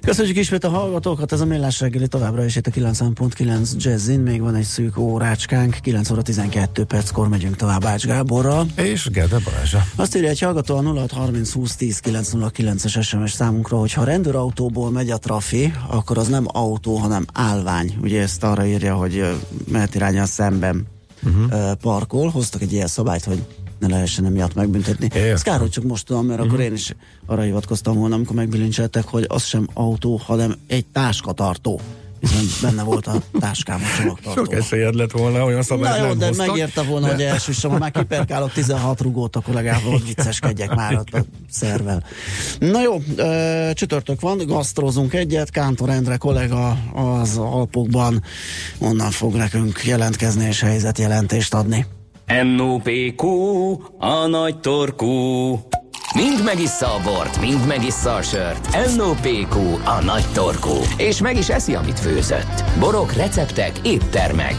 Köszönjük ismét a hallgatókat, ez a Millás reggeli továbbra is itt a 90.9 Jazzin, még van egy szűk órácskánk, 9 óra 12 perckor megyünk tovább Ács Gáborral. És Gede Balázsa. Azt írja egy hallgató a 0630 20 10 909-es SMS számunkra, hogy ha rendőrautóból megy a trafi, akkor az nem autó, hanem állvány. Ugye ezt arra írja, hogy mehet irányan szemben uh-huh. parkol, hoztak egy ilyen szabályt, hogy ne lehessen emiatt megbüntetni. Ez kár, hogy csak most tudom, mert uh-huh. akkor mhm. én is arra hivatkoztam volna, amikor megbilincseltek, hogy az sem autó, hanem egy táskatartó hiszen benne volt a táskám a csomagtartó. Sok esélyed lett volna, olyan szabályt Na jó, nem de hoztak, megérte volna, de... hogy elsüssem, ha már kiperkálok 16 rugót, akkor legalább hogy vicceskedjek már a szervel. Na jó, csütörtök van, gasztrozunk egyet, Kántor Endre kollega az Alpokban onnan fog nekünk jelentkezni és helyzetjelentést adni. NOPQ, a nagy torkú. Mind megissza a bort, mind megissza a sört. NOPQ, a nagy torkú. És meg is eszi, amit főzött. Borok, receptek, éttermek.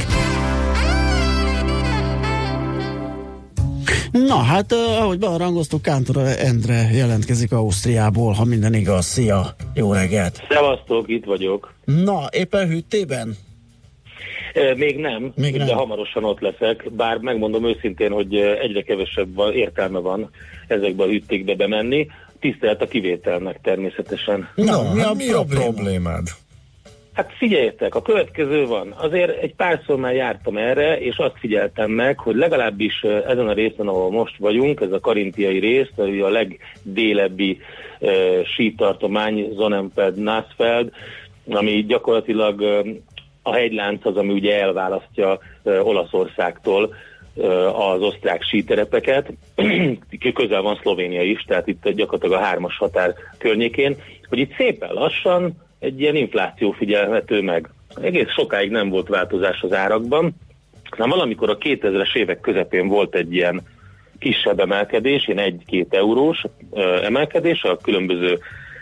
Na hát, ahogy bearangoztuk, Kántor Endre jelentkezik Ausztriából, ha minden igaz. Szia, jó reggelt! Szevasztok, itt vagyok. Na, éppen hűtében? Még nem, Még de nem. hamarosan ott leszek, bár megmondom őszintén, hogy egyre kevesebb értelme van ezekbe a hűtékbe bemenni. Tisztelt a kivételnek természetesen. Na, no, mi, a, hát mi a problémád? Hát figyeljetek, a következő van. Azért egy párszor már jártam erre, és azt figyeltem meg, hogy legalábbis ezen a részen, ahol most vagyunk, ez a karintiai rész, a legdélebbi uh, sítartomány, Zonenfeld, Nassfeld, ami gyakorlatilag a hegylánc az, ami ugye elválasztja Olaszországtól az osztrák síterepeket. Közel van Szlovénia is, tehát itt gyakorlatilag a hármas határ környékén, hogy itt szépen lassan egy ilyen infláció figyelhető meg. Egész sokáig nem volt változás az árakban, Na valamikor a 2000-es évek közepén volt egy ilyen kisebb emelkedés, ilyen egy-két eurós emelkedés a különböző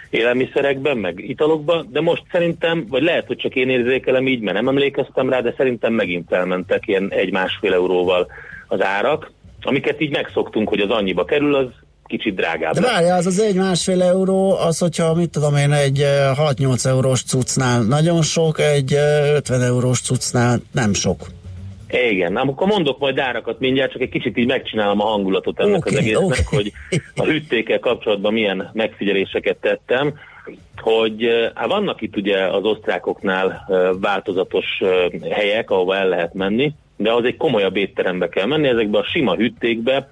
élelmiszerekben, meg italokban, de most szerintem, vagy lehet, hogy csak én érzékelem így, mert nem emlékeztem rá, de szerintem megint elmentek ilyen egy-másfél euróval az árak, amiket így megszoktunk, hogy az annyiba kerül, az kicsit drágább. De várja, az az egy másfél euró, az, hogyha mit tudom én, egy 6-8 eh, eurós cuccnál nagyon sok, egy 50 eh, eurós cuccnál nem sok. Igen, akkor mondok majd árakat mindjárt, csak egy kicsit így megcsinálom a hangulatot ennek okay, az egésznek, okay. hogy a hűtékkel kapcsolatban milyen megfigyeléseket tettem, hogy hát vannak itt ugye az osztrákoknál változatos helyek, ahova el lehet menni, de az egy komolyabb étterembe kell menni, ezekbe a sima hűtékbe,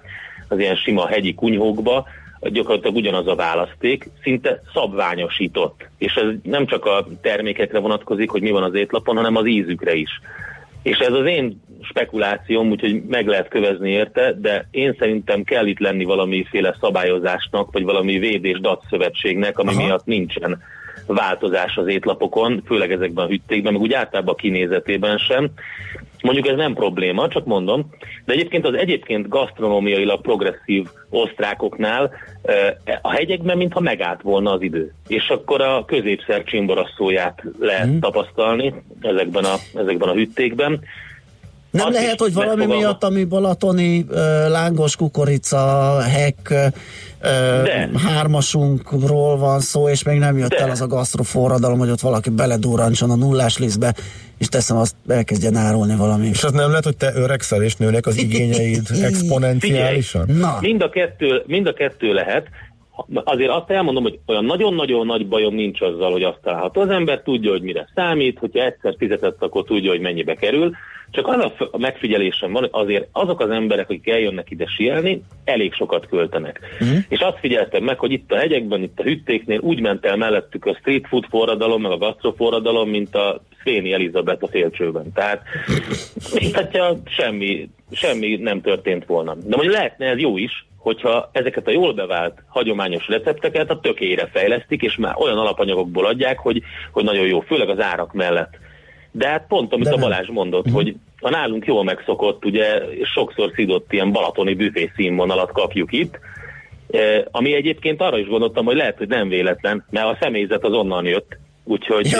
az ilyen sima hegyi kunyhókba, gyakorlatilag ugyanaz a választék, szinte szabványosított. És ez nem csak a termékekre vonatkozik, hogy mi van az étlapon, hanem az ízükre is. És ez az én spekulációm, úgyhogy meg lehet kövezni érte, de én szerintem kell itt lenni valamiféle szabályozásnak, vagy valami védés datszövetségnek, ami Aha. miatt nincsen változás az étlapokon, főleg ezekben a hüttékben, meg úgy általában a kinézetében sem. Mondjuk ez nem probléma, csak mondom, de egyébként az egyébként gasztronómiailag progresszív osztrákoknál eh, a hegyekben mintha megállt volna az idő. És akkor a középszer csimborasszóját lehet hmm. tapasztalni ezekben a, ezekben a hüttékben. Nem Azt lehet, hogy valami miatt, ami balatoni uh, lángos kukorica, hek, uh, hármasunkról van szó, és még nem jött De. el az a gasztroforradalom, hogy ott valaki beledúrancson a nullás lisztbe, és teszem azt, elkezdjen árulni valami. És az nem lehet, hogy te öregszel, és nőnek az igényeid exponenciálisan? Na. Mind a, kettő, mind a kettő lehet, azért azt elmondom, hogy olyan nagyon-nagyon nagy bajom nincs azzal, hogy azt található. Az ember tudja, hogy mire számít, hogyha egyszer fizetett, akkor tudja, hogy mennyibe kerül. Csak az a megfigyelésem van, hogy azért azok az emberek, akik eljönnek ide sielni, elég sokat költenek. Uh-huh. És azt figyeltem meg, hogy itt a hegyekben, itt a hüttéknél úgy ment el mellettük a street food forradalom, meg a gastroforradalom, mint a Szvéni Elizabeth a félcsőben. Tehát, mint hogyha semmi, semmi nem történt volna. De mondjuk lehetne ez jó is, hogyha ezeket a jól bevált hagyományos recepteket a tökére fejlesztik, és már olyan alapanyagokból adják, hogy, hogy nagyon jó, főleg az árak mellett De hát pont, amit De a. Balázs mondott, uh-huh. hogy a nálunk jól megszokott, ugye sokszor szidott ilyen balatoni büfé színvonalat kapjuk itt, eh, ami egyébként arra is gondoltam, hogy lehet, hogy nem véletlen, mert a személyzet az onnan jött, úgyhogy, Ja.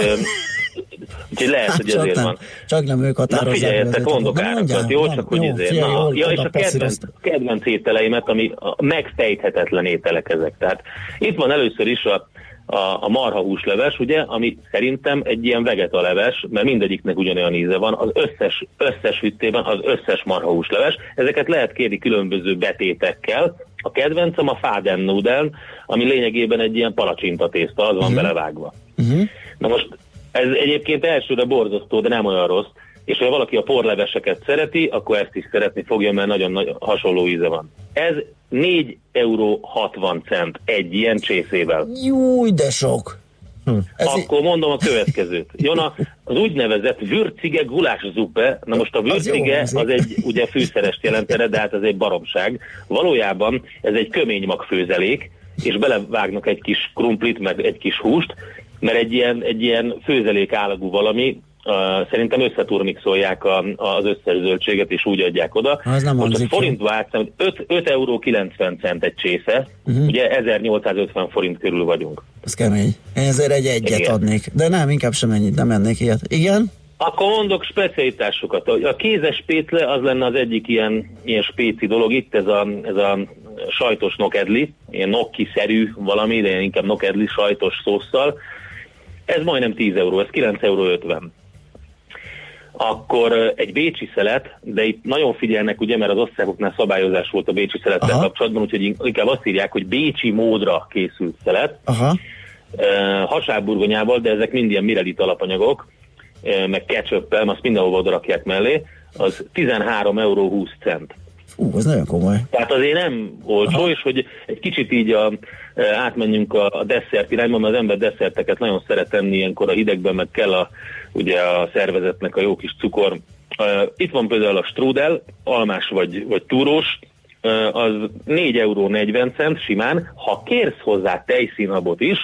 úgyhogy lehet, hogy csak, ezért nem, van. csak nem ők Na határozzák. figyeljetek, vezetőt. mondok Na, árakat, jó? na, Csak hogy ezért. Na, ja, és a kedvenc, kedvenc ételeimet, ami a megfejthetetlen ételek ezek. Tehát itt van először is a, a, a marha húsleves, ugye, ami szerintem egy ilyen vegeta leves, mert mindegyiknek ugyanolyan íze van, az összes, összes hüttében az összes marha húsleves. Ezeket lehet kérni különböző betétekkel. A kedvencem a fáden nudel, ami lényegében egy ilyen palacsinta tészta, az van uh-huh. belevágva. Uh-huh. Na most ez egyébként elsőre borzasztó, de nem olyan rossz. És ha valaki a porleveseket szereti, akkor ezt is szeretni fogja, mert nagyon nagy, hasonló íze van. Ez 4 euró 60 cent egy ilyen csészével. Júj, de sok. Hm. Ez Akkor mondom a következőt. Jön a, az úgynevezett würcige gulászuppe. Na most a würcige Az az egy ugye fűszerest jelentene, de hát ez egy baromság. Valójában ez egy kömény magfőzelék, és belevágnak egy kis krumplit, meg egy kis húst, mert egy ilyen, egy ilyen főzelék állagú valami, Uh, szerintem összeturmixolják a, az összes zöldséget, és úgy adják oda. Az nem Most a forintba átszem, hogy 5, 5 euró 90 cent egy csésze, uh-huh. ugye 1850 forint körül vagyunk. Ez kemény. Én ezért egy egyet Igen. adnék. De nem, inkább sem ennyit, nem ennék ilyet. Igen? Akkor mondok specialitásokat. A kézes pétle az lenne az egyik ilyen, ilyen spéci dolog. Itt ez a, ez a sajtos nokedli, ilyen nokki-szerű valami, de inkább nokedli sajtos szószal. Ez majdnem 10 euró, ez 9 euró 50. Akkor egy bécsi szelet, de itt nagyon figyelnek, ugye, mert az osztrákoknál szabályozás volt a bécsi szelettel Aha. kapcsolatban, úgyhogy inkább azt írják, hogy bécsi módra készült szelet Aha. hasábburgonyával, de ezek mind ilyen mirelit alapanyagok, meg ketchup azt mindenhova oda rakják mellé, az 13 euró 20 cent. Ú, ez nagyon komoly. Tehát azért nem olcsó, Aha. és hogy egy kicsit így a, e, átmenjünk a, a desszert irányba, mert az ember desszerteket nagyon szeret enni ilyenkor a hidegben, meg kell a, ugye a szervezetnek a jó kis cukor. E, Itt van például a strudel, almás vagy, vagy túrós, e, az 4 euró 40 cent simán. Ha kérsz hozzá tejszínabot is,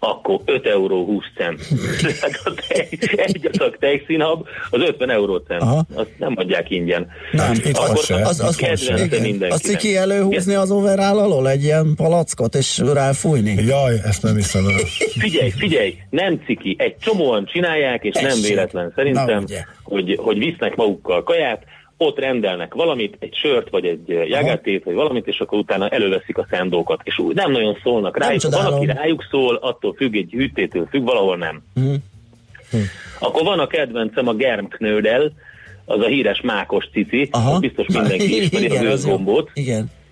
akkor 5 euró 20 cent. A tej, egy adag tejszínhab, az 50 euró cent. Aha. Azt nem adják ingyen. Nem, itt Akkor az se. Az, az, kedvence mindenkinek. Azt ciki előhúzni az overall alól egy ilyen palackot, és ráfújni. Jaj, ezt nem hiszem el. Figyelj, figyelj, nem ciki. Egy csomóan csinálják, és nem Tessék. véletlen Na, szerintem, ugye. hogy, hogy visznek magukkal kaját, ott rendelnek valamit, egy sört, vagy egy jágátét, vagy valamit, és akkor utána előveszik a szendókat, és úgy nem nagyon szólnak Nem rájuk. csodálom. Valaki rájuk szól, attól függ, egy hűtétől függ, valahol nem. Mhm. Akkor van a kedvencem a Germknödel, az a híres mákos cici, Aha. biztos mindenki ismeri Igen, az az őszgombót.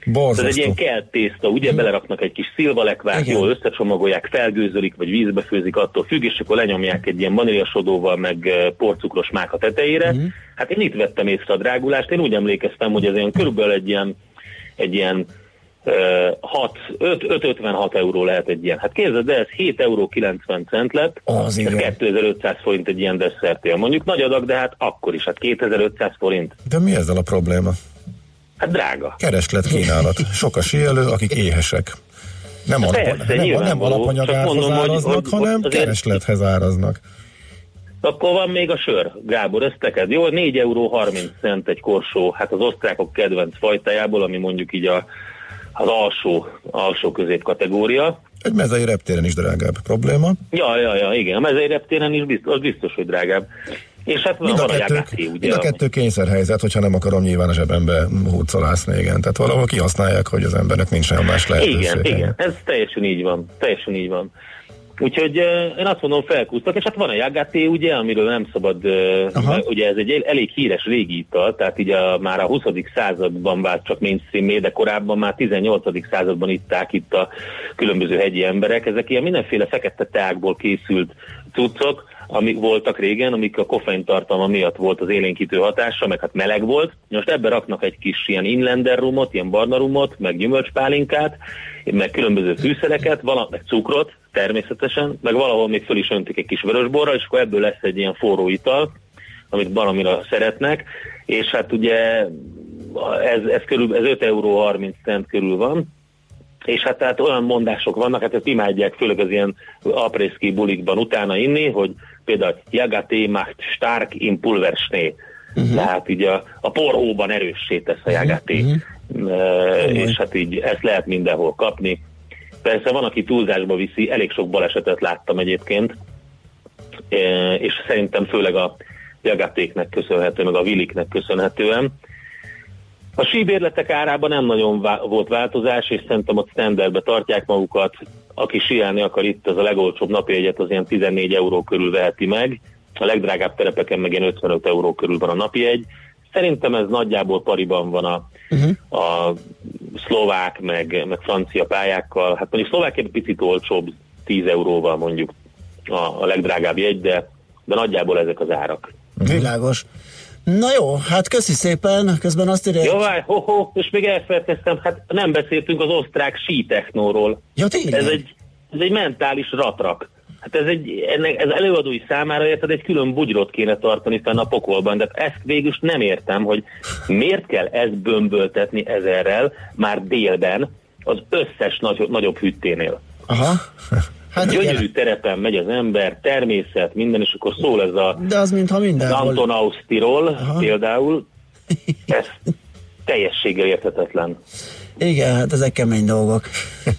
Igen. Ez egy Borzasztó. ilyen kelt tészta, ugye beleraknak egy kis szilvalekvát, Igen. jól összecsomagolják, felgőzölik, vagy vízbe főzik, attól függ, és akkor lenyomják egy ilyen vaníliasodóval, meg porcukros mák a tetejére. Mhm. Hát én itt vettem észre a drágulást, én úgy emlékeztem, hogy ez olyan körülbelül egy ilyen, egy ilyen eh, 6, 5, 5-56 euró lehet egy ilyen. Hát képzeld, de ez 7 euró 90 cent lett, Az ez igen. 2500 forint egy ilyen desszertél. Mondjuk nagy adag, de hát akkor is, hát 2500 forint. De mi ezzel a probléma? Hát drága. Kereslet kínálat. Sok a síelő, akik éhesek. Nem, alap, Persze, nem, nem alapanyagárhoz hogy- áraznak, hogy- hanem azért- kereslethez áraznak. Akkor van még a sör, Gábor, ez teked. Jó, 4 euró 30 cent egy korsó, hát az osztrákok kedvenc fajtájából, ami mondjuk így a, az alsó, alsó közép kategória. Egy mezei reptéren is drágább probléma. Ja, ja, ja, igen, a mezei reptéren is biztos, az biztos, hogy drágább. És hát Mind a, van a kettő, jagáté, ugye? mind a kettő kényszerhelyzet, hogyha nem akarom nyilván a zsebembe hurcolászni, igen. Tehát valahol kihasználják, hogy az embernek nincs olyan más lehetőség. Igen, igen, ez teljesen így van, teljesen így van. Úgyhogy én azt mondom, felkúztak, és hát van a Jagaté, ugye, amiről nem szabad, Aha. ugye ez egy el- elég híres régi ital, tehát így a, már a 20. században vált csak mainstream de korábban már 18. században itták itt a különböző hegyi emberek. Ezek ilyen mindenféle fekete teákból készült cuccok, amik voltak régen, amik a koffein tartalma miatt volt az élénkítő hatása, meg hát meleg volt. Most ebbe raknak egy kis ilyen inlander rumot, ilyen barna rumot, meg gyümölcspálinkát, meg különböző fűszereket, vala, meg cukrot természetesen, meg valahol még föl is öntik egy kis vörösborra, és akkor ebből lesz egy ilyen forró ital, amit valamira szeretnek, és hát ugye ez, ez, körül, ez 5 euró 30 cent körül van, és hát tehát olyan mondások vannak, hát ezt imádják főleg az ilyen aprészki bulikban utána inni, hogy például Jagaté macht stark im Pulverschnee. Uh-huh. Tehát így a, a porhóban erőssé tesz a Jagaté. Uh-huh. Uh, és hát így ezt lehet mindenhol kapni. Persze van, aki túlzásba viszi, elég sok balesetet láttam egyébként, és szerintem főleg a Jagatéknek köszönhető, meg a Viliknek köszönhetően. A síbérletek árában nem nagyon vá- volt változás, és szerintem ott standardbe tartják magukat. Aki siálni akar itt, az a legolcsóbb napi egyet az ilyen 14 euró körül veheti meg. A legdrágább terepeken meg ilyen 55 euró körül van a napi egy. Szerintem ez nagyjából pariban van a, uh-huh. a szlovák, meg, meg francia pályákkal. Hát mondjuk szlovák picit olcsóbb, 10 euróval mondjuk a, a legdrágább jegy, de, de nagyjából ezek az árak. Világos. Na jó, hát köszi szépen, közben azt írja... Jó, várj, ho, ho, és még elfelejteztem, hát nem beszéltünk az osztrák síteknóról. Ja, tényleg? Ez egy, ez egy mentális ratrak. Hát ez egy, ennek, ez előadói számára érted, egy külön bugyrot kéne tartani fenn a pokolban, de ezt végül nem értem, hogy miért kell ezt bömböltetni ezerrel már délben az összes nagy, nagyobb hütténél. Aha. Hát Gyönyörű igen. terepen megy az ember, természet, minden, és akkor szól ez a De az mintha minden. Anton Ausztiról például. Ez teljességgel érthetetlen. Igen, hát ezek kemény dolgok.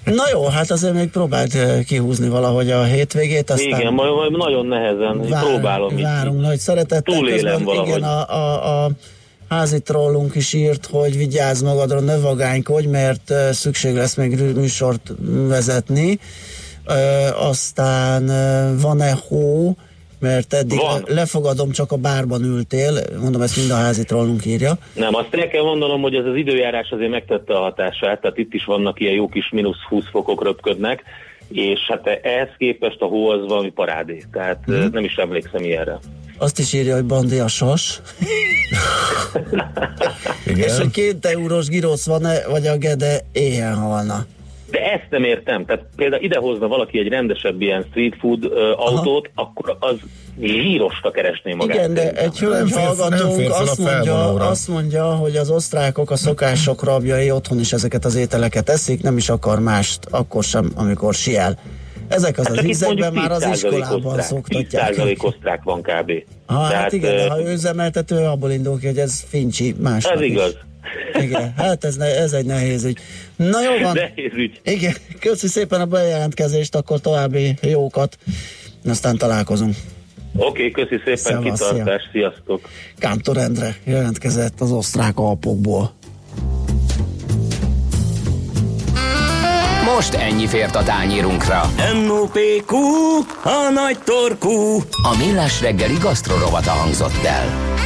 Na jó, hát azért még próbált eh, kihúzni valahogy a hétvégét. Aztán igen, majd, majd nagyon nehezen vár, próbálom. Várunk nagy szeretettel. Túlélem valahogy. Igen, a, a, a házi trollunk is írt, hogy vigyázz magadra, ne vagánykodj, mert eh, szükség lesz még műsort vezetni aztán van-e hó, mert eddig Van. lefogadom, csak a bárban ültél, mondom, ezt mind a házi trollunk írja. Nem, azt el kell mondanom, hogy ez az időjárás azért megtette a hatását, tehát itt is vannak ilyen jó kis mínusz 20 fokok röpködnek, és hát ehhez képest a hó az valami parádé, tehát hmm. nem is emlékszem ilyenre. Azt is írja, hogy Bandi a sas. és hogy két eurós girosz van-e, vagy a Gede éhen halna. De ezt nem értem. Tehát például idehozna valaki egy rendesebb ilyen street food uh, autót, Aha. akkor az zsírosra keresné magát. Igen, de egy hölgy hallgatónk azt mondja, azt mondja, hogy az osztrákok a szokások rabjai otthon is ezeket az ételeket eszik, nem is akar mást, akkor sem, amikor siel. Ezek az hát az ízekben már az iskolában osztrák, szoktatják. 10% osztrák van kb. Ha, hát Tehát, hát igen, de ha ő üzemeltető, abból indul ki, hogy ez fincsi más. Ez igaz. Is. Igen, hát ez, ne, ez egy nehéz ügy. Na jó van. Nehéz ügy. Igen, köszi szépen a bejelentkezést, akkor további jókat, aztán találkozunk. Oké, okay, köszi szépen, Szevasz, kitartás, szia. sziasztok. Kántor Endre jelentkezett az osztrák alpokból. Most ennyi fért a tányírunkra. M.O.P.Q. A nagy torkú. A millás reggeli gasztrorovata hangzott el.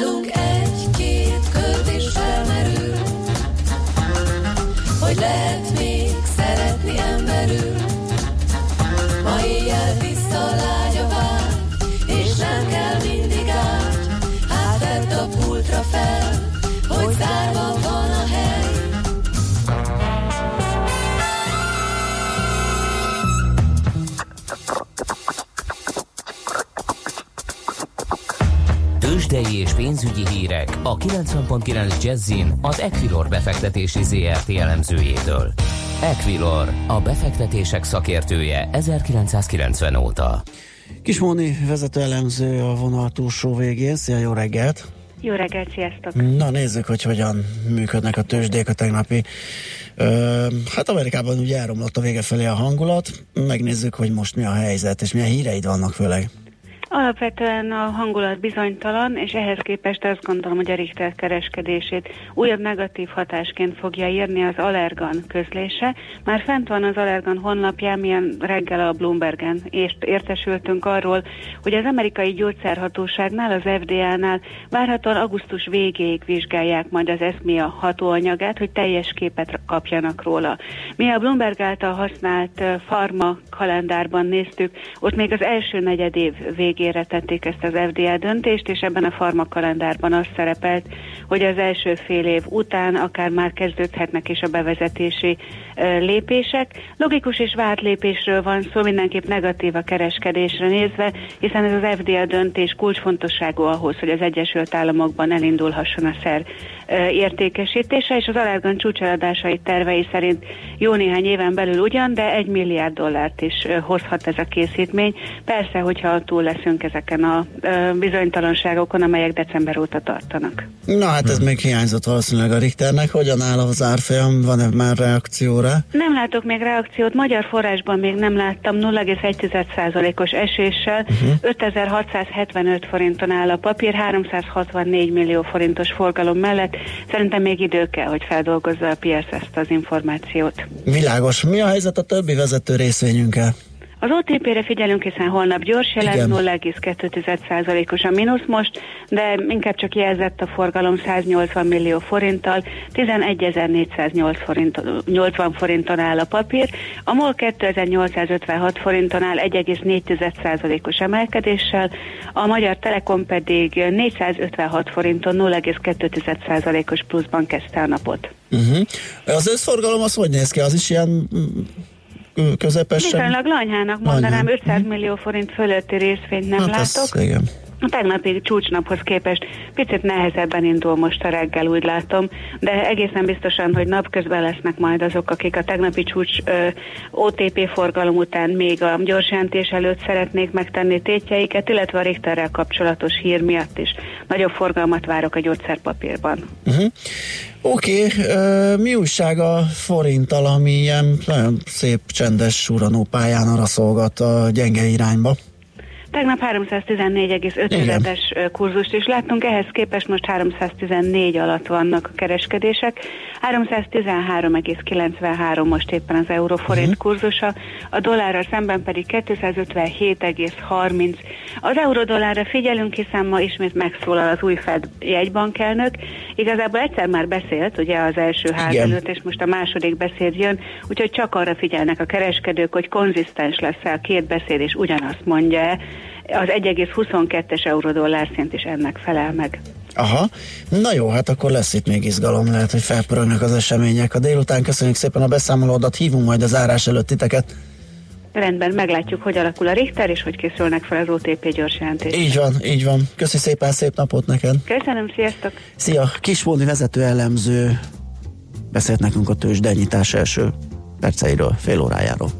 lugar. A 90.9 Jazzin az Equilor befektetési ZRT elemzőjétől. Equilor, a befektetések szakértője 1990 óta. Kismóni vezető elemző a vonal túlsó végén. Szia, jó reggelt! Jó reggelt, sziasztok! Na nézzük, hogy hogyan működnek a tőzsdék a tegnapi. Ö, hát Amerikában ugye elromlott a vége felé a hangulat. Megnézzük, hogy most mi a helyzet, és milyen híreid vannak főleg. Alapvetően a hangulat bizonytalan, és ehhez képest azt gondolom, hogy a Richter kereskedését újabb negatív hatásként fogja írni az Allergan közlése. Már fent van az Allergan honlapján, milyen reggel a Bloombergen ért, értesültünk arról, hogy az amerikai gyógyszerhatóságnál, az FDA-nál várhatóan augusztus végéig vizsgálják majd az eszmia hatóanyagát, hogy teljes képet kapjanak róla. Mi a Bloomberg által használt farma kalendárban néztük, ott még az első negyed év végén végére tették ezt az FDA döntést, és ebben a farmakalendárban az szerepelt, hogy az első fél év után akár már kezdődhetnek is a bevezetési lépések. Logikus és várt lépésről van szó, mindenképp negatív a kereskedésre nézve, hiszen ez az FDA döntés kulcsfontosságú ahhoz, hogy az Egyesült Államokban elindulhasson a szer értékesítése, és az Allergan csúcseladásai tervei szerint jó néhány éven belül ugyan, de egy milliárd dollárt is hozhat ez a készítmény. Persze, hogyha túl leszünk ezeken a bizonytalanságokon, amelyek december óta tartanak. Na hát ez még hiányzott valószínűleg a Richternek. Hogyan áll az árfolyam? Van-e már reakcióra? Nem látok még reakciót. Magyar forrásban még nem láttam 0,1%-os eséssel. Uh-huh. 5675 forinton áll a papír, 364 millió forintos forgalom mellett. Szerintem még idő kell, hogy feldolgozza a piac ezt az információt. Világos. Mi a helyzet a többi vezető részvényünkkel? Az OTP-re figyelünk, hiszen holnap gyors jelent, 0,2%-os a mínusz most, de inkább csak jelzett a forgalom 180 millió forinttal, 11.480 forint, 80 forinton áll a papír, a MOL 2856 forinton áll 1,4%-os emelkedéssel, a Magyar Telekom pedig 456 forinton 0,2%-os pluszban kezdte a napot. Uh-huh. Az összforgalom az hogy néz ki? Az is ilyen közepesen? Viszonylag lanyhának mondanám, Lanyhán. 500 millió forint fölötti részvényt nem hát látok. Ez, igen. A tegnapi csúcsnaphoz képest picit nehezebben indul most a reggel, úgy látom, de egészen biztosan, hogy napközben lesznek majd azok, akik a tegnapi csúcs ö, OTP forgalom után még a gyorsjelentés előtt szeretnék megtenni tétjeiket, illetve a Richterrel kapcsolatos hír miatt is nagyobb forgalmat várok a gyógyszerpapírban. Uh-huh. Oké, okay, mi újság a forinttal, ami ilyen nagyon szép, csendes suranó pályán arra szolgat a gyenge irányba? Tegnap 314,5-es kurzust is láttunk, ehhez képest most 314 alatt vannak a kereskedések. 313,93 most éppen az euróforint uh-huh. kurzusa, a dollárra szemben pedig 257,30. Az euró-dollárra figyelünk, hiszen ma ismét megszólal az új Fed jegybankelnök. Igazából egyszer már beszélt, ugye az első ház előtt, és most a második beszéd jön, úgyhogy csak arra figyelnek a kereskedők, hogy konzisztens lesz a két beszéd, és ugyanazt mondja az 1,22-es euró-dollár szint is ennek felel meg. Aha, na jó, hát akkor lesz itt még izgalom, lehet, hogy felpörögnek az események. A délután köszönjük szépen a beszámolódat, hívunk majd az árás előtt titeket. Rendben, meglátjuk, hogy alakul a Richter, és hogy készülnek fel az OTP gyors jelentés. Így van, így van. Köszi szépen, szép napot neked. Köszönöm, sziasztok. Szia, Kismóni vezető elemző beszélt nekünk a tőzsdenyítás első perceiről, fél órájáról.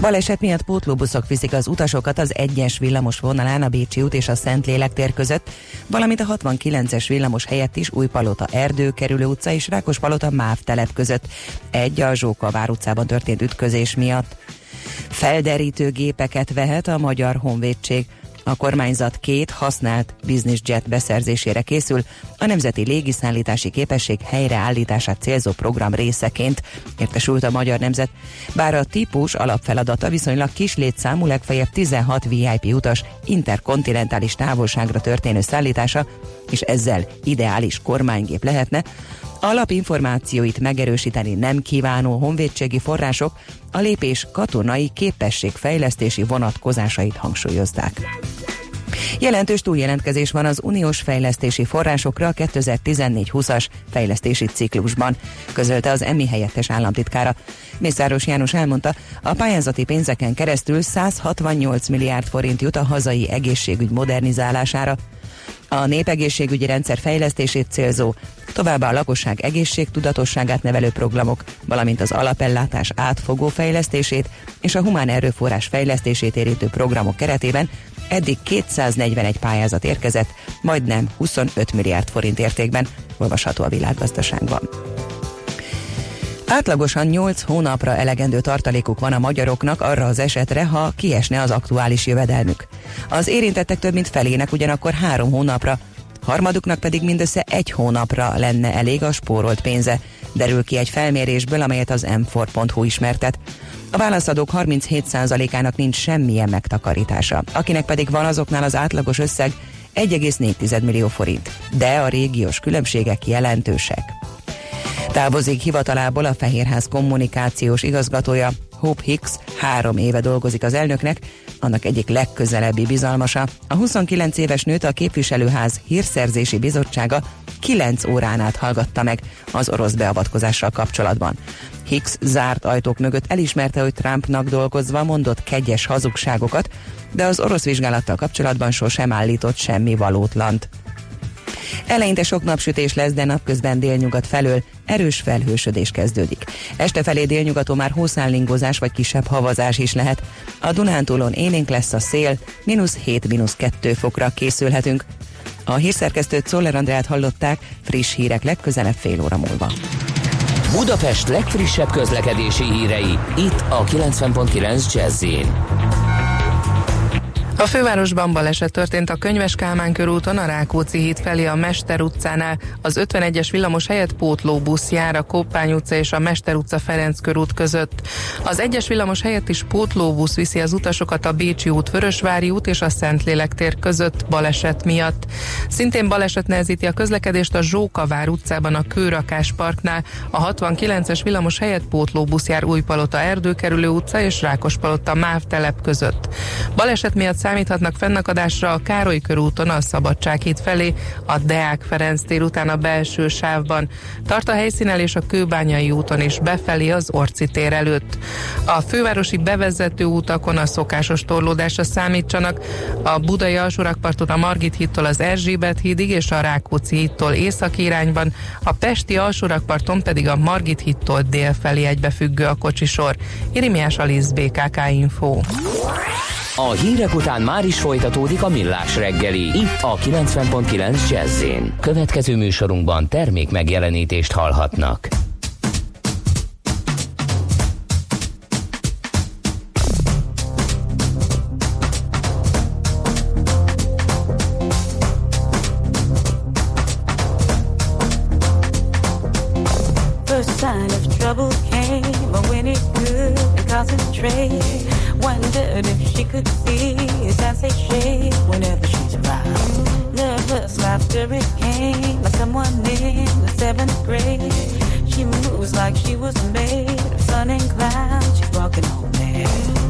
Baleset miatt pótlóbuszok viszik az utasokat az egyes villamos vonalán a Bécsi út és a Szentlélek tér között, valamint a 69-es villamos helyett is Újpalota Erdő kerülő utca és Rákospalota Máv telep között. Egy a Zsókavár utcában történt ütközés miatt. Felderítő gépeket vehet a Magyar Honvédség. A kormányzat két használt business jet beszerzésére készül, a Nemzeti Légiszállítási Képesség helyreállítását célzó program részeként, értesült a Magyar Nemzet. Bár a típus alapfeladata viszonylag kis létszámú, legfeljebb 16 VIP utas interkontinentális távolságra történő szállítása, és ezzel ideális kormánygép lehetne, Alapinformációit megerősíteni nem kívánó honvédségi források a lépés katonai képességfejlesztési vonatkozásait hangsúlyozták. Jelentős túljelentkezés van az uniós fejlesztési forrásokra a 2014-20-as fejlesztési ciklusban, közölte az EMI helyettes államtitkára. Mészáros János elmondta, a pályázati pénzeken keresztül 168 milliárd forint jut a hazai egészségügy modernizálására, a népegészségügyi rendszer fejlesztését célzó, továbbá a lakosság egészségtudatosságát nevelő programok, valamint az alapellátás átfogó fejlesztését és a humán erőforrás fejlesztését érintő programok keretében eddig 241 pályázat érkezett, majdnem 25 milliárd forint értékben, olvasható a világgazdaságban. Átlagosan 8 hónapra elegendő tartalékuk van a magyaroknak arra az esetre, ha kiesne az aktuális jövedelmük. Az érintettek több mint felének ugyanakkor három hónapra, harmaduknak pedig mindössze egy hónapra lenne elég a spórolt pénze, derül ki egy felmérésből, amelyet az m4.hu ismertet. A válaszadók 37%-ának nincs semmilyen megtakarítása, akinek pedig van azoknál az átlagos összeg 1,4 millió forint, de a régiós különbségek jelentősek. Távozik hivatalából a Fehérház kommunikációs igazgatója, Hope Hicks három éve dolgozik az elnöknek, annak egyik legközelebbi bizalmasa. A 29 éves nőt a képviselőház hírszerzési bizottsága 9 órán át hallgatta meg az orosz beavatkozással kapcsolatban. Hicks zárt ajtók mögött elismerte, hogy Trumpnak dolgozva mondott kegyes hazugságokat, de az orosz vizsgálattal kapcsolatban sosem állított semmi valótlant. Eleinte sok napsütés lesz, de napközben délnyugat felől erős felhősödés kezdődik. Este felé délnyugaton már hószállingozás vagy kisebb havazás is lehet. A Dunántúlon élénk lesz a szél, mínusz 7-2 fokra készülhetünk. A hírszerkesztőt Szoller Andrát hallották, friss hírek legközelebb fél óra múlva. Budapest legfrissebb közlekedési hírei, itt a 90.9 jazz a fővárosban baleset történt a Könyves Kálmán körúton, a Rákóczi híd felé a Mester utcánál. Az 51-es villamos helyett pótlóbusz jár a Koppány utca és a Mester utca Ferenc körút között. Az egyes villamos helyett is pótlóbusz viszi az utasokat a Bécsi út, Vörösvári út és a Szentlélek tér között baleset miatt. Szintén baleset nehezíti a közlekedést a Zsókavár utcában a Kőrakás parknál. A 69-es villamos helyett pótlóbusz jár Újpalota Erdőkerülő utca és Rákospalota Máv között. Baleset miatt számíthatnak fennakadásra a Károly körúton a Szabadsághíd felé, a Deák Ferenc tér után a belső sávban. Tart a helyszínen és a Kőbányai úton is befelé az Orci tér előtt. A fővárosi bevezető utakon a szokásos torlódásra számítsanak. A Budai alsórakparton a Margit hídtól az Erzsébet hídig és a Rákóczi hídtól északi irányban, a Pesti alsórakparton pedig a Margit hídtól dél felé egybefüggő a kocsisor. Irimiás Alisz BKK Info. A hírek után már is folytatódik a millás reggeli. Itt a 90.9 jazz Következő műsorunkban termék megjelenítést hallhatnak. First sign of trouble came when it could concentrate Wondered if she could they shake whenever she's around. Nervous laughter it came like someone in the seventh grade. She moves like she was made of sun and clouds. She's walking on air.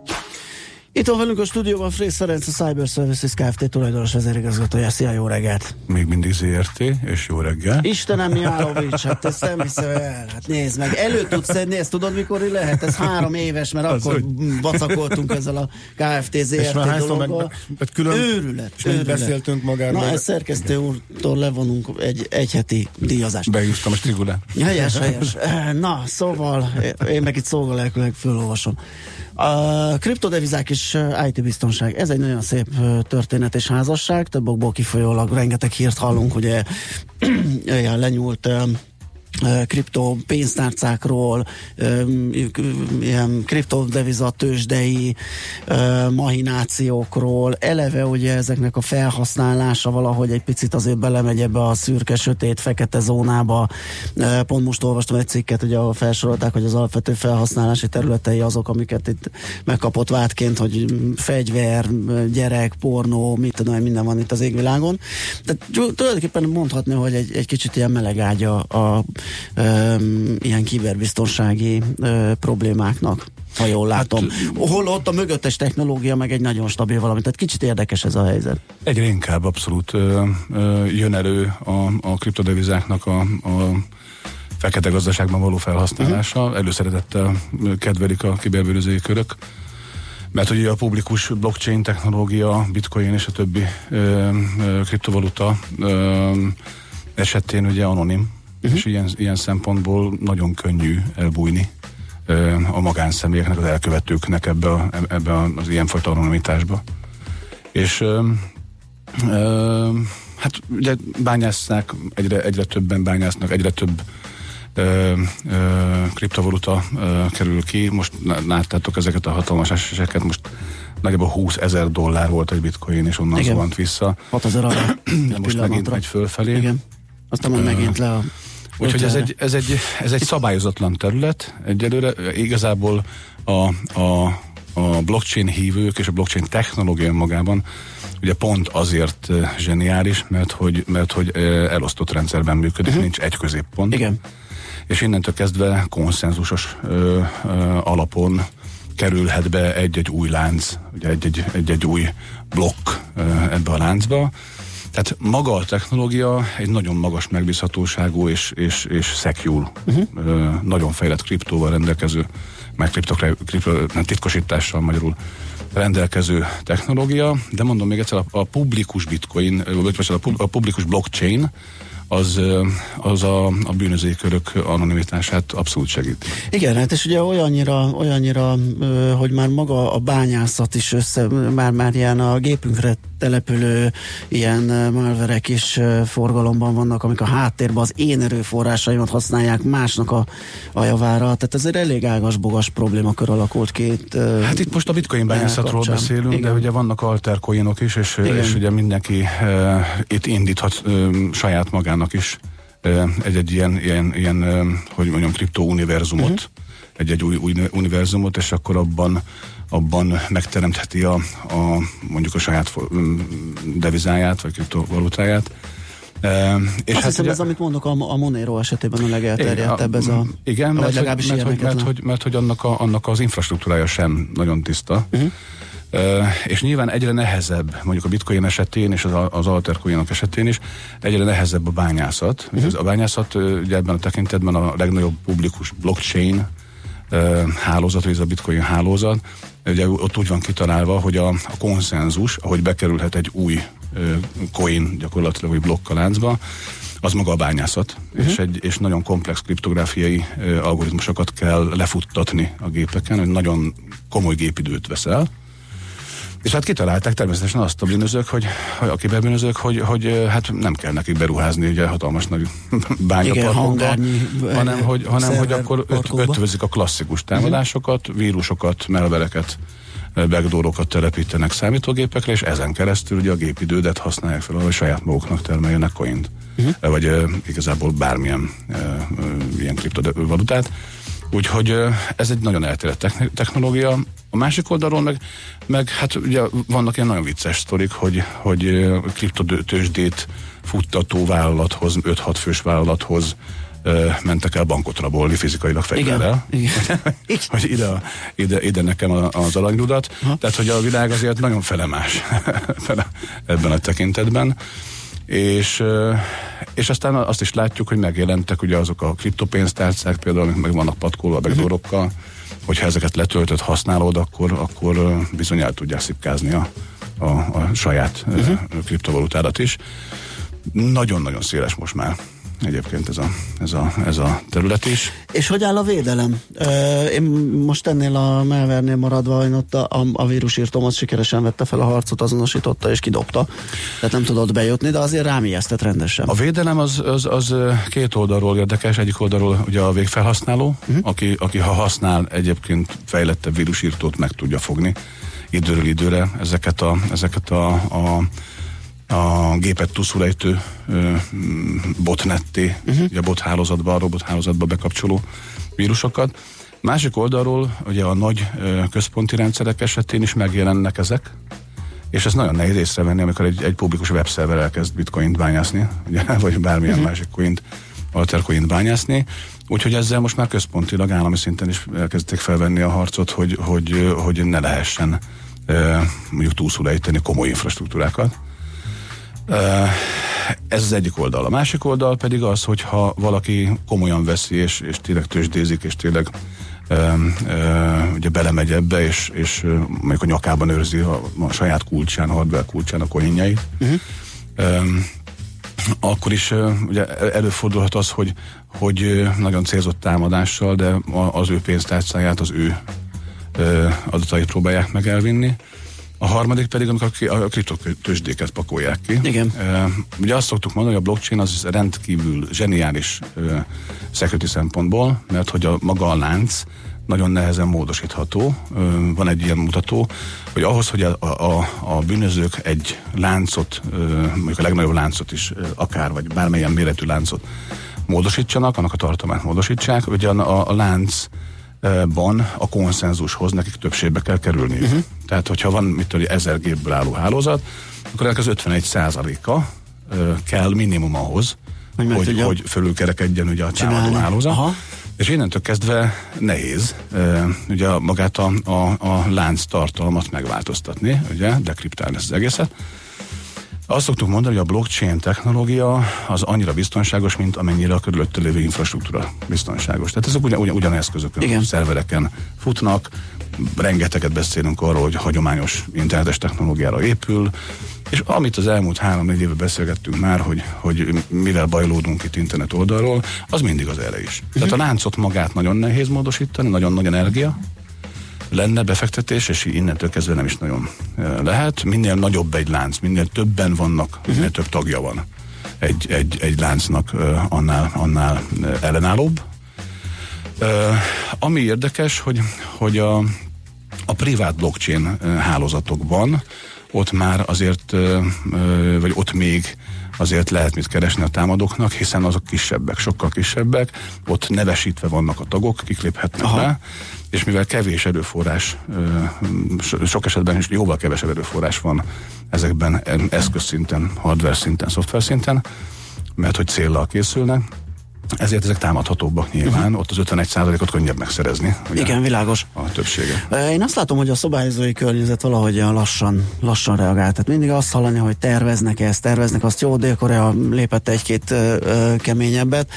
Itt van velünk a stúdióban Frész Ferenc, a Cyber Services Kft. tulajdonos vezérigazgatója. Szia, jó reggelt! Még mindig ZRT, és jó reggel. Istenem, Mihálovics, hát ezt nem hiszem el. Hát nézd meg, elő tudsz szedni, ezt tudod, mikor lehet? Ez három éves, mert az akkor hogy... bacakoltunk ezzel a Kft. ZRT dologgal. Meg, meg külön őrület, őrület. beszéltünk magáról. Na, ezt szerkesztő úrtól levonunk egy, egy heti díjazást. Bejutom a strigulát. Helyes, helyes. Na, szóval, én meg itt szolgalelkülek fölolvasom. A kriptodevizák és IT biztonság, ez egy nagyon szép történet és házasság, több okból kifolyólag rengeteg hírt hallunk, ugye ilyen lenyúlt kripto pénztárcákról, ilyen kriptodevizatősdei mahinációkról, eleve ugye ezeknek a felhasználása valahogy egy picit azért belemegy ebbe a szürke, sötét, fekete zónába. Pont most olvastam egy cikket, ugye ahol felsorolták, hogy az alapvető felhasználási területei azok, amiket itt megkapott vádként, hogy fegyver, gyerek, pornó, mit tudom, minden van itt az égvilágon. De tulajdonképpen mondhatni, hogy egy, egy kicsit ilyen meleg ágya a ilyen kiberbiztonsági problémáknak ha jól látom. Hát, Hol ott a mögöttes technológia meg egy nagyon stabil valami, tehát kicsit érdekes ez a helyzet. Egyre inkább abszolút ö, ö, jön elő a, a kriptodevizáknak a, a fekete gazdaságban való felhasználása. Uh-huh. Előszeretettel kedvelik a kiberbűnözői körök, mert ugye a publikus blockchain technológia, bitcoin és a többi ö, ö, kriptovaluta ö, esetén ugye anonim uh-huh. és ilyen, ilyen szempontból nagyon könnyű elbújni a magánszemélyeknek, az elkövetőknek ebbe, a, ebbe az ilyenfajta anonimitásba. És ö, ö, hát ugye bányásznak, egyre, egyre többen bányásznak, egyre több ö, ö, kriptovaluta ö, kerül ki. Most láttátok ezeket a hatalmas eséseket, most nagyjából 20 ezer dollár volt egy bitcoin, és onnan zuhant vissza. 6 ezer Most megint megy fölfelé. Igen. Aztán majd megint le a Úgyhogy ez egy, ez, egy, ez egy szabályozatlan terület. Egyelőre igazából a, a, a blockchain hívők és a blockchain technológia magában ugye pont azért zseniális, mert hogy, mert hogy elosztott rendszerben működik, uh-huh. nincs egy középpont. Igen. És innentől kezdve konszenzusos ö, ö, alapon kerülhet be egy-egy új lánc, ugye egy-egy, egy-egy új blokk ö, ebbe a láncba, tehát maga a technológia egy nagyon magas megbízhatóságú és, és, és secure, uh-huh. nagyon fejlett kriptóval rendelkező, meg kripto, kripto, nem titkosítással magyarul rendelkező technológia, de mondom még egyszer, a, a publikus bitcoin, vagy a, publikus blockchain, az, az a, a bűnözői körök anonimitását abszolút segít. Igen, hát és ugye olyannyira, olyannyira hogy már maga a bányászat is össze, már, már ilyen a gépünkre települő ilyen malverek is forgalomban vannak, amik a háttérben az én erőforrásaimat használják másnak a, a javára. Tehát ez egy elég ágas-bogas problémakör alakult. Itt, hát itt most a bitcoin bányászatról beszélünk, Igen. de ugye vannak altercoinok is, és, és ugye mindenki uh, itt indíthat uh, saját magának is egy-egy ilyen, ilyen, ilyen hogy mondjam, kriptouniverzumot, uh-huh. egy-egy új, új univerzumot, és akkor abban abban megteremtheti a, a mondjuk a saját devizáját, vagy kriptovalutáját. E, és Azt hát hiszem, ugye, ez, amit mondok, a, a Monero esetében a legelterjedtebb ez a... Igen, mert, hogy, mert, hogy, mert, hogy, mert hogy annak, a, annak az infrastruktúrája sem nagyon tiszta. Uh-huh. Uh, és nyilván egyre nehezebb, mondjuk a bitcoin esetén és az, az altercoinok esetén is, egyre nehezebb a bányászat. Uh-huh. A bányászat ugye ebben a tekintetben a legnagyobb publikus blockchain uh, hálózat, vagy ez a bitcoin hálózat, ugye ott úgy van kitalálva, hogy a, a konszenzus, ahogy bekerülhet egy új uh, coin gyakorlatilag, vagy blokk a láncba, az maga a bányászat, uh-huh. és, egy, és nagyon komplex kriptográfiai uh, algoritmusokat kell lefuttatni a gépeken, hogy nagyon komoly gépidőt veszel, és hát kitalálták természetesen azt a bűnözők, hogy, hogy a kiberbűnözők, hogy, hogy hát nem kell nekik beruházni ugye hatalmas nagy bányaparkokba, hanem, hogy, hanem hogy akkor öt, ötvözik a klasszikus támadásokat, vírusokat, melvereket backdoorokat telepítenek számítógépekre, és ezen keresztül ugye a gépidődet használják fel, hogy saját maguknak termeljenek coint. Uh-huh. Vagy uh, igazából bármilyen uh, uh, ilyen kriptovalutát. Úgyhogy ez egy nagyon elterjedt technológia. A másik oldalról meg, meg hát ugye vannak ilyen nagyon vicces sztorik, hogy, hogy kriptotősdét futtató vállalathoz, 5-6 fős vállalathoz mentek el bankot rabolni fizikailag fegyverrel. Igen. Igen. hogy ide, ide, ide nekem az aranyrudat. Ha. Tehát, hogy a világ azért nagyon felemás ebben a tekintetben. És, és aztán azt is látjuk, hogy megjelentek ugye azok a kriptopénztárcák, például, amik meg vannak patkolva a backdoorokkal, uh-huh. Hogyha ezeket letöltött, használod, akkor, akkor bizony el tudják szipkázni a, a, a saját uh-huh. kriptovalutádat is. Nagyon-nagyon széles most már egyébként ez a, ez a, ez a terület is. És hogy áll a védelem? Én most ennél a Melvernél maradva, én ott a, a, a vírusírtom az sikeresen vette fel a harcot, azonosította és kidobta. Tehát nem tudott bejutni, de azért rám ijesztett rendesen. A védelem az, az, az két oldalról érdekes. Egyik oldalról ugye a végfelhasználó, uh-huh. aki, aki ha használ egyébként fejlettebb vírusírtót meg tudja fogni időről időre ezeket a, ezeket a, a a gépet túlszulejtő botnetté, uh-huh. a bot hálózatba, a robot hálózatba bekapcsoló vírusokat. Másik oldalról ugye a nagy központi rendszerek esetén is megjelennek ezek, és ez nagyon nehéz észrevenni, amikor egy, egy publikus webszerver elkezd bitcoint bányászni, ugye, vagy bármilyen uh-huh. másik coint, altercoint bányászni. Úgyhogy ezzel most már központilag állami szinten is elkezdték felvenni a harcot, hogy, hogy, hogy ne lehessen mondjuk túlszulejteni komoly infrastruktúrákat. Ez az egyik oldal. A másik oldal pedig az, hogyha valaki komolyan veszi, és, és tényleg tőzsdézik, és tényleg ö, ö, ugye belemegy ebbe, és, és mondjuk a nyakában őrzi a, a saját kulcsán, a hardware kulcsán a coinjait, uh-huh. ö, akkor is ugye előfordulhat az, hogy, hogy nagyon célzott támadással, de az ő pénztárcáját, az ő adatait próbálják meg elvinni. A harmadik pedig, amikor a kriptotősdéket pakolják ki. Igen. Ugye azt szoktuk mondani, hogy a blockchain az rendkívül zseniális security szempontból, mert hogy a maga a lánc nagyon nehezen módosítható. Van egy ilyen mutató, hogy ahhoz, hogy a, a, a bűnözők egy láncot, mondjuk a legnagyobb láncot is, akár, vagy bármilyen méretű láncot módosítsanak, annak a tartomát módosítsák, ugye a, a, a lánc ban a konszenzushoz nekik többségbe kell kerülni. Uh-huh. Tehát, hogyha van mit tudom, ezer gépből álló hálózat, akkor ennek az 51 százaléka kell minimum ahhoz, hogy, hogy, hogy fölülkerekedjen ugye a támadó hálózat. Aha. És innentől kezdve nehéz uh, ugye magát a, a, a lánc tartalmat megváltoztatni, ugye, dekriptálni ezt az egészet. Azt szoktuk mondani, hogy a blockchain technológia az annyira biztonságos, mint amennyire a körülötte lévő infrastruktúra biztonságos. Tehát ezek ugyan, ugyan, ugyan eszközökön, Igen. szervereken futnak, rengeteget beszélünk arról, hogy hagyományos internetes technológiára épül, és amit az elmúlt három-négy évben beszélgettünk már, hogy, hogy mivel bajlódunk itt internet oldalról, az mindig az erre is. Uh-huh. Tehát a láncot magát nagyon nehéz módosítani, nagyon nagy energia, lenne befektetés, és innentől kezdve nem is nagyon lehet. Minél nagyobb egy lánc, minél többen vannak, uh-huh. minél több tagja van egy, egy, egy láncnak, annál, annál ellenállóbb. Ami érdekes, hogy, hogy a, a privát blockchain hálózatokban ott már azért, vagy ott még azért lehet mit keresni a támadóknak, hiszen azok kisebbek, sokkal kisebbek, ott nevesítve vannak a tagok, kik léphetnek Aha. be, és mivel kevés erőforrás, sok esetben is jóval kevesebb erőforrás van ezekben eszközszinten, hardware szinten, szoftver szinten, mert hogy céllal készülnek, ezért ezek támadhatóbbak nyilván, uh-huh. ott az 51%-ot könnyebb megszerezni. Igen, világos. A többsége. Én azt látom, hogy a szabályozói környezet valahogy lassan, lassan reagál. Tehát mindig azt hallani, hogy terveznek ezt, terveznek azt, jó, Dél-Korea lépett egy-két ö, ö, keményebbet,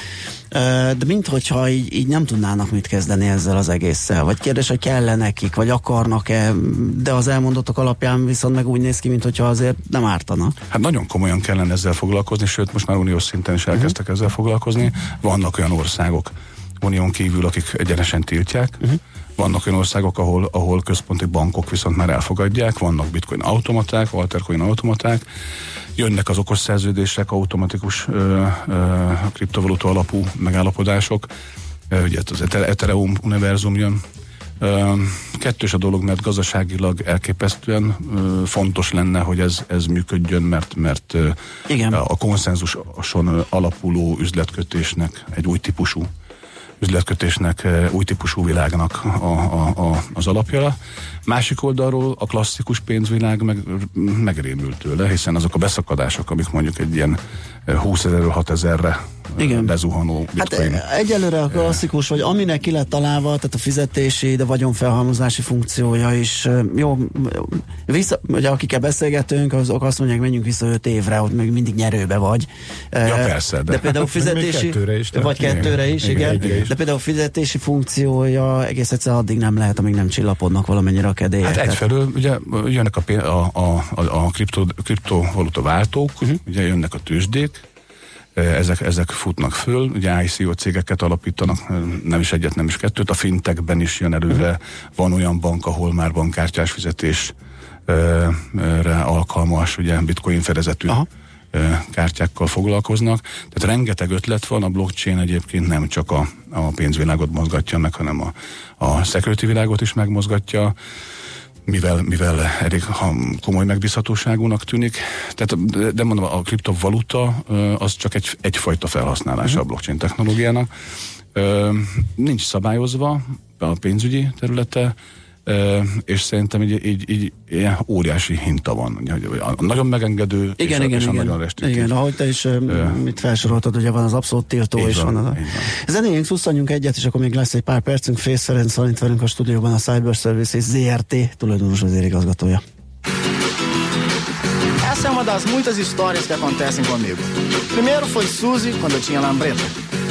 de minthogyha így, így nem tudnának mit kezdeni ezzel az egésszel. Vagy kérdés, hogy kell nekik, vagy akarnak-e, de az elmondottak alapján viszont meg úgy néz ki, mintha azért nem ártana. Hát nagyon komolyan kellene ezzel foglalkozni, sőt most már uniós szinten is elkezdtek uh-huh. ezzel foglalkozni. Vannak olyan országok, unión kívül, akik egyenesen tiltják. Uh-huh. Vannak olyan országok, ahol, ahol központi bankok viszont már elfogadják, vannak bitcoin automaták, altercoin automaták, jönnek az okos szerződések, automatikus ö, ö, kriptovaluta alapú megállapodások, ugye az Ethereum univerzum jön, Kettős a dolog, mert gazdaságilag elképesztően fontos lenne, hogy ez, ez működjön, mert, mert Igen. a konszenzuson alapuló üzletkötésnek egy új típusú üzletkötésnek, új típusú világnak a, a, a, az alapja. Másik oldalról a klasszikus pénzvilág meg, megrémült tőle, hiszen azok a beszakadások, amik mondjuk egy ilyen 20 ezerről 6 ezerre igen. bezuhanó bitcoin. Hát egyelőre a klasszikus, vagy aminek ki lett találva, tehát a fizetési, de vagyonfelhalmozási funkciója is jó, vissza, ugye akikkel beszélgetünk, azok azt mondják, menjünk vissza 5 évre, hogy még mindig nyerőbe vagy. Ja, persze, de, de például fizetési, kettőre is, vagy kettőre is, igen, igen. Is. de például fizetési funkciója egész egyszer addig nem lehet, amíg nem csillapodnak valamennyire a kedélyek. Hát egyfelől ugye jönnek a, a, a, a kripto, kriptovaluta váltók, uh-huh. ugye jönnek a tőzsdék, ezek, ezek futnak föl, ugye ICO cégeket alapítanak, nem is egyet, nem is kettőt, a fintekben is jön előre, uh-huh. van olyan bank, ahol már bankkártyás fizetésre alkalmas, ugye bitcoin fedezetű Aha. kártyákkal foglalkoznak. Tehát rengeteg ötlet van, a blockchain egyébként nem csak a, a pénzvilágot mozgatja meg, hanem a, a security világot is megmozgatja mivel, mivel elég komoly megbízhatóságúnak tűnik. Tehát, de mondom, a kriptovaluta az csak egy, egyfajta felhasználása uh-huh. a blockchain technológiának. Nincs szabályozva a pénzügyi területe, és szerintem így, így, így ilyen óriási hinta van. Hogy a nagyon megengedő igen, és, igen, és a igen. nagyon restriktív. Igen, ahogy te is uh, mit felsoroltad, ugye van az abszolút tiltó, és van, van az a... Zenéjünk, szusszanjunk egyet, és akkor még lesz egy pár percünk. Fész Ferenc Szalint velünk a stúdióban a Cyber Services ZRT tulajdonos vezérigazgatója. Essa é uma das muitas histórias que acontecem comigo. Primeiro foi Suzy, quando eu tinha lambreta.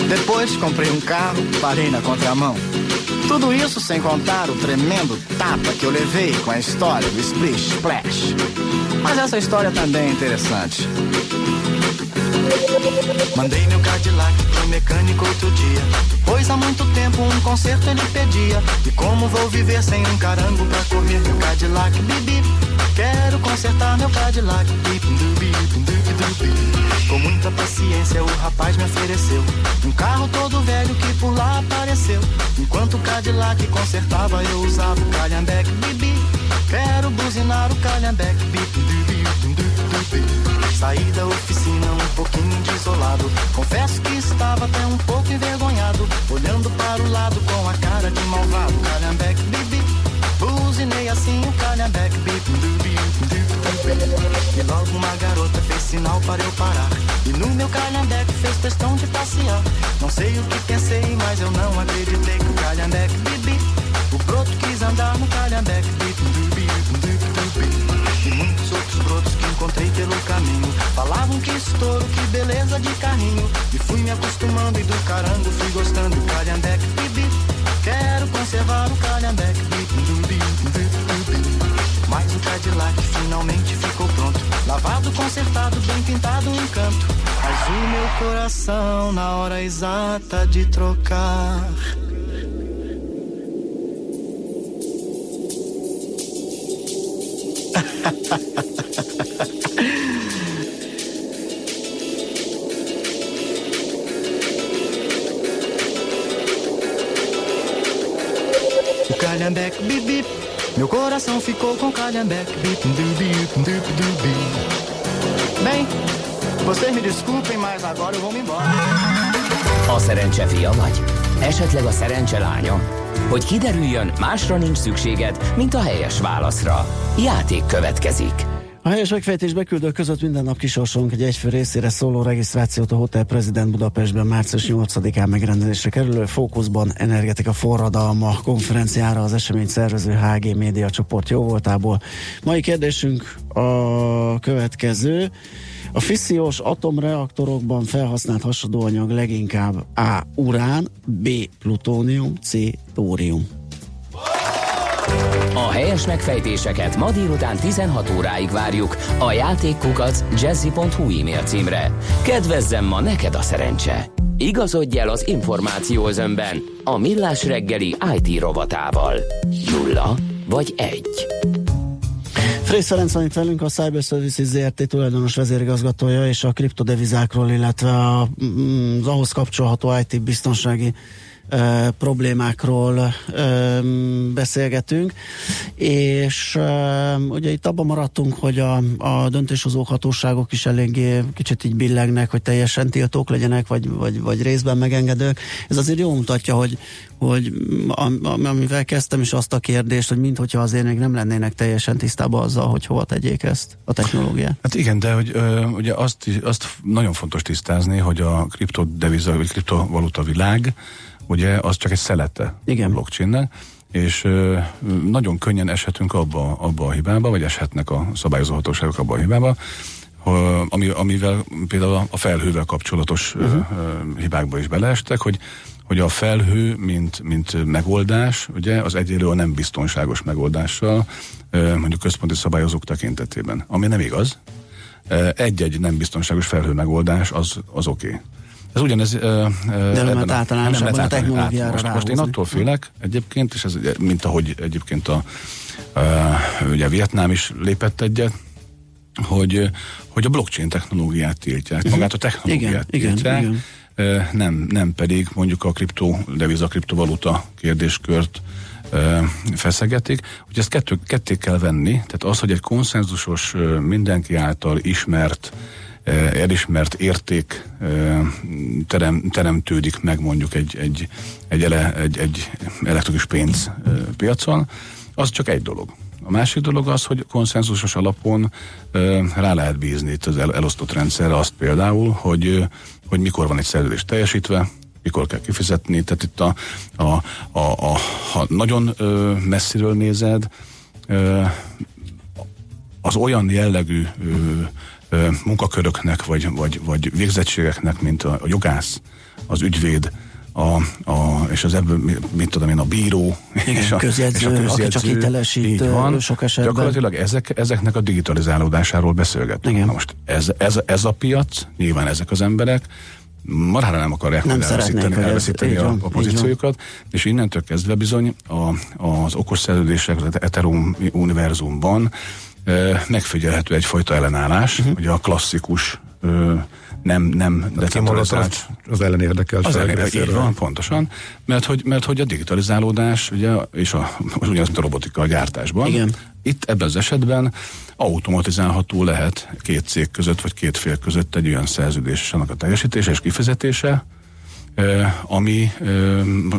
Depois comprei um carro, parei na contramão. Tudo isso sem contar o tremendo tapa que eu levei com a história do Splish Splash. Mas essa história também é interessante. Mandei meu Cadillac pro mecânico outro dia. Pois há muito tempo um conserto ele pedia. E como vou viver sem um carango pra correr meu Cadillac, bibi? Quero consertar meu Cadillac. Com muita paciência o rapaz me ofereceu um carro todo velho que por lá apareceu. Enquanto o Cadillac consertava eu usava o calhambeque, bibi. Quero buzinar o calhambeque, bip, dubi, dubi, dubi. Saí da oficina um pouquinho desolado. Confesso que estava até um pouco envergonhado. Olhando para o lado com a cara de malvado. Calhambeque, bibi. Buzinei assim o calhambeque, bibi. E logo uma garota fez sinal para eu parar. E no meu calhambeque fez questão de passear. Não sei o que pensei, mas eu não acreditei que o calhambeque, bibi. O broto quis andar no calhambeque, bibi. Outros brotos que encontrei pelo caminho. Falavam que estouro, que beleza de carrinho. E fui me acostumando e do carango fui gostando. Calhambeque, bibi Quero conservar o calhambeque, bibi Mas o Cadillac finalmente ficou pronto. Lavado, consertado, bem pintado, um canto. Mas o meu coração na hora exata de trocar. o meu coração ficou com calhambeque. Bem, vocês me desculpem, mas agora eu vou me embora. A szerencse fia vagy? Esetleg a szerencse lánya? Hogy kiderüljön, másra nincs szükséged, mint a helyes válaszra. Játék következik. A helyes megfejtés küldő között minden nap kisorsolunk egy egyfő részére szóló regisztrációt a Hotel President Budapestben március 8-án megrendezésre kerülő Fókuszban energetika forradalma konferenciára az esemény szervező HG Média csoport jó voltából. Mai kérdésünk a következő. A fissziós atomreaktorokban felhasznált hasadóanyag leginkább A. Urán, B. Plutónium, C. Tórium. A helyes megfejtéseket ma délután 16 óráig várjuk a játékkukac jazzy.hu e-mail címre. Kedvezzem ma neked a szerencse! Igazodj el az információ önben a Millás reggeli IT rovatával. Nulla vagy egy. Frész Ferenc van itt velünk, a Cyber Services ZRT tulajdonos vezérigazgatója, és a kriptodevizákról, illetve a, mm, az ahhoz kapcsolható IT biztonsági problémákról beszélgetünk, és ugye itt abban maradtunk, hogy a, a döntéshozó hatóságok is eléggé kicsit így billegnek, hogy teljesen tiltók legyenek, vagy, vagy, vagy részben megengedők. Ez azért jó mutatja, hogy, hogy amivel kezdtem is azt a kérdést, hogy minthogyha azért még nem lennének teljesen tisztában azzal, hogy hova tegyék ezt a technológiát. Hát igen, de hogy ugye azt, azt nagyon fontos tisztázni, hogy a kriptodeviza vagy kriptovaluta világ, ugye az csak egy szelete igen. a blockchainnek, és ö, nagyon könnyen eshetünk abba, abba a hibába, vagy eshetnek a szabályozó hatóságok abba a hibába, ami, amivel például a felhővel kapcsolatos uh-huh. hibákba is beleestek, hogy hogy a felhő, mint, mint megoldás, ugye, az egyelő a nem biztonságos megoldással, mondjuk központi szabályozók tekintetében, ami nem igaz. Egy-egy nem biztonságos felhő megoldás az, az oké. Okay. Ez ugyanez... De nem lehet általánosabban a technológiára most, most én attól félek egyébként, és ez mint ahogy egyébként a, a ugye Vietnám is lépett egyet, hogy, hogy a blockchain technológiát tiltják, magát a technológiát igen, tiltják, igen, igen. Nem, nem pedig mondjuk a kripto, deviza, kriptovaluta kérdéskört feszegetik, hogy ezt kettő, ketté kell venni, tehát az, hogy egy konszenzusos, mindenki által ismert, elismert érték terem, teremtődik meg mondjuk egy, egy, egy, ele, egy, egy elektronikus pénz piacon, az csak egy dolog. A másik dolog az, hogy konszenzusos alapon rá lehet bízni itt az el, elosztott rendszerre azt például, hogy, hogy mikor van egy szerződés teljesítve, mikor kell kifizetni, tehát itt a, a, a, a ha nagyon messziről nézed, az olyan jellegű munkaköröknek, vagy, vagy, vagy végzettségeknek, mint a, a jogász, az ügyvéd, a, a, és az ebből, mit tudom én, a bíró, Igen, és, a, közjegyző, és a közjegyző, aki csak hitelesít így van, sok esetben. Gyakorlatilag ezek, ezeknek a digitalizálódásáról beszélgetünk. Igen. Na most ez, ez, ez a piac, nyilván ezek az emberek marhára nem akarják nem elveszíteni, elveszíteni a, a pozíciójukat, és innentől kezdve bizony a, az okos szerződések, az Ethereum univerzumban megfigyelhető egyfajta ellenállás, uh-huh. ugye a klasszikus nem, nem decentralizált. Az ellen érdekel. Az ellen így van, pontosan. Mert hogy, mert hogy a digitalizálódás, ugye, és a, ugyanaz, mint a robotika a gyártásban, Igen. itt ebben az esetben automatizálható lehet két cég között, vagy két fél között egy olyan szerződés és annak a teljesítése és kifizetése, ami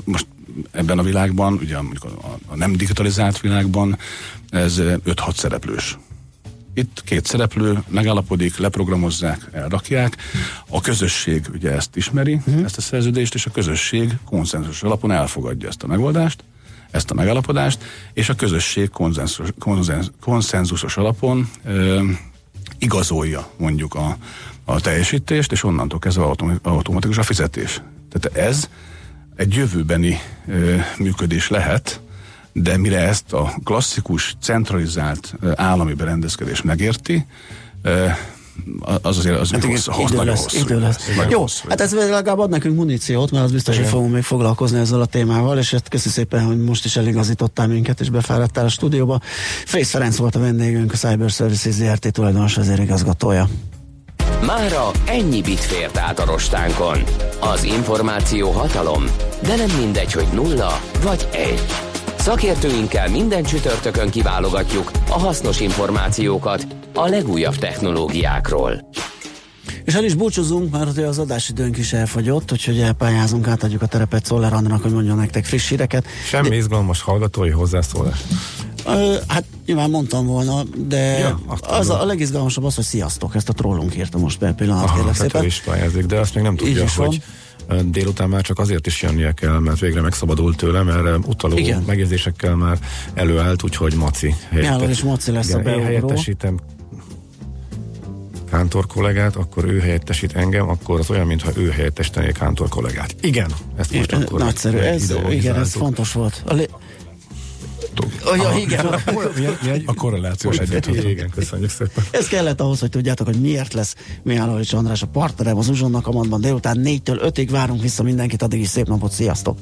most ebben a világban, ugye a, a nem digitalizált világban, ez 5-6 szereplős. Itt két szereplő megállapodik, leprogramozzák, elrakják. A közösség ugye ezt ismeri, uh-huh. ezt a szerződést, és a közösség konszenzus alapon elfogadja ezt a megoldást, ezt a megállapodást, és a közösség konszenzus, konszenzus, konszenzusos alapon ö, igazolja mondjuk a, a teljesítést, és onnantól kezdve automatikus a fizetés. Tehát ez egy jövőbeni ö, működés lehet, de mire ezt a klasszikus, centralizált állami berendezkedés megérti, az azért az hát igen, hossz, hossz, idő lesz, hossz, idő lesz. Jó, hát ez legalább ad nekünk muníciót, mert az biztos, hogy fogunk még foglalkozni ezzel a témával, és hát köszi szépen, hogy most is eligazítottál minket, és befáradtál a stúdióba. Fész Ferenc volt a vendégünk, a Cyber Services ZRT tulajdonos vezérigazgatója. Mára ennyi bit fért át a rostánkon. Az információ hatalom, de nem mindegy, hogy nulla vagy egy. Szakértőinkkel minden csütörtökön kiválogatjuk a hasznos információkat a legújabb technológiákról. És el is búcsúzunk, mert az adásidőnk is elfogyott, úgyhogy elpályázunk, átadjuk a terepet Szoller Andrának, hogy mondjon nektek friss híreket. Semmi de... izgalmas hallgatói hozzászólás. Ö, hát nyilván mondtam volna, de ja, az a, a legizgalmasabb az, hogy sziasztok, ezt a trollunk írta most be pillanat, Aha, kérlek szépen. is pályázik, de azt még nem tudja, hogy van délután már csak azért is jönnie kell, mert végre megszabadult tőle, mert utaló Igen. megjegyzésekkel már előállt, úgyhogy Maci. Helyettes... is Maci lesz Igen, a beugró. Én helyettesítem Kántor kollégát, akkor ő helyettesít engem, akkor az olyan, mintha ő helyettesítené Kántor kollégát. Igen, ezt most é, akkor Nagyszerű, ez, igen, ez fontos volt. A lé- Oh, ja, igen. A korrelációs egyetlen. Igen, köszönjük szépen. Ez kellett ahhoz, hogy tudjátok, hogy miért lesz Mihálovics András a partnerem az Uzsonnak a mondban délután 4-től 5-ig várunk vissza mindenkit, addig is szép napot, sziasztok!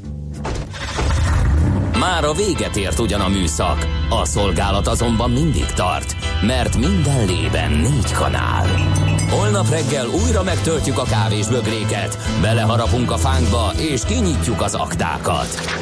Már a véget ért ugyan a műszak, a szolgálat azonban mindig tart, mert minden lében négy kanál. Holnap reggel újra megtöltjük a kávés bögréket, beleharapunk a fánkba és kinyitjuk az aktákat.